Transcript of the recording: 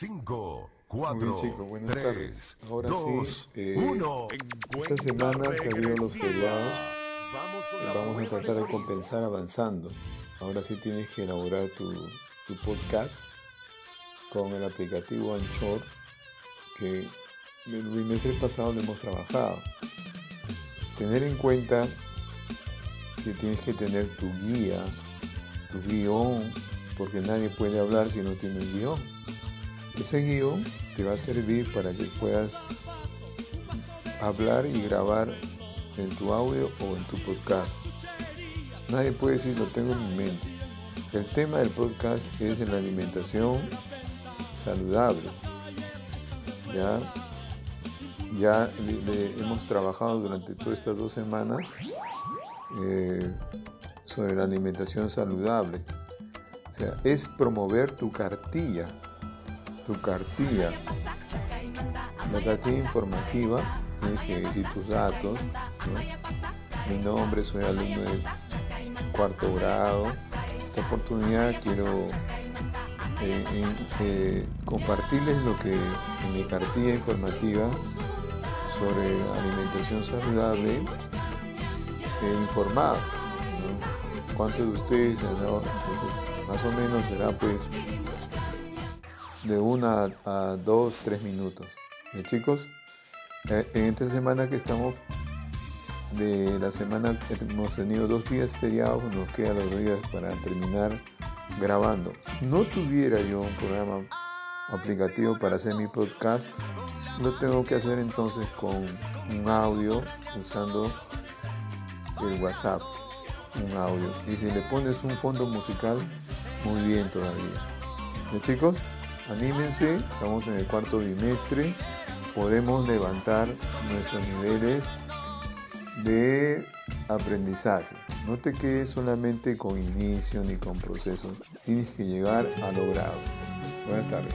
5, Muy 4, bien, chicos, buenas 3, tardes. Ahora 2, sí, eh, 1. esta semana que habido los feriados, Vamos a tratar de compensar avanzando. Ahora sí tienes que elaborar tu, tu podcast con el aplicativo Anchor que el bimestre pasado lo hemos trabajado. Tener en cuenta que tienes que tener tu guía, tu guion, porque nadie puede hablar si no tiene un guion. Ese guion te va a servir para que puedas hablar y grabar en tu audio o en tu podcast. Nadie puede decir lo tengo en mi mente. El tema del podcast es la alimentación saludable. Ya, ya hemos trabajado durante todas estas dos semanas eh, sobre la alimentación saludable. O sea, es promover tu cartilla, tu cartilla, la cartilla informativa, tienes que decir tus datos, mi nombre, soy alumno de cuarto grado. Esta oportunidad quiero eh, eh, compartirles lo que en mi cartilla informativa sobre alimentación saludable he informado. ¿no? ¿Cuántos de ustedes han más o menos será pues de una a dos, tres minutos. ¿Ya, chicos? Eh, en esta semana que estamos de la semana hemos tenido dos días feriados, nos quedan los días para terminar grabando. No tuviera yo un programa aplicativo para hacer mi podcast, lo tengo que hacer entonces con un audio usando el WhatsApp, un audio. Y si le pones un fondo musical, muy bien todavía. ¿Ya, chicos? Anímense, estamos en el cuarto bimestre, podemos levantar nuestros niveles de aprendizaje. No te quedes solamente con inicio ni con proceso, tienes que llegar a logrado. Buenas tardes.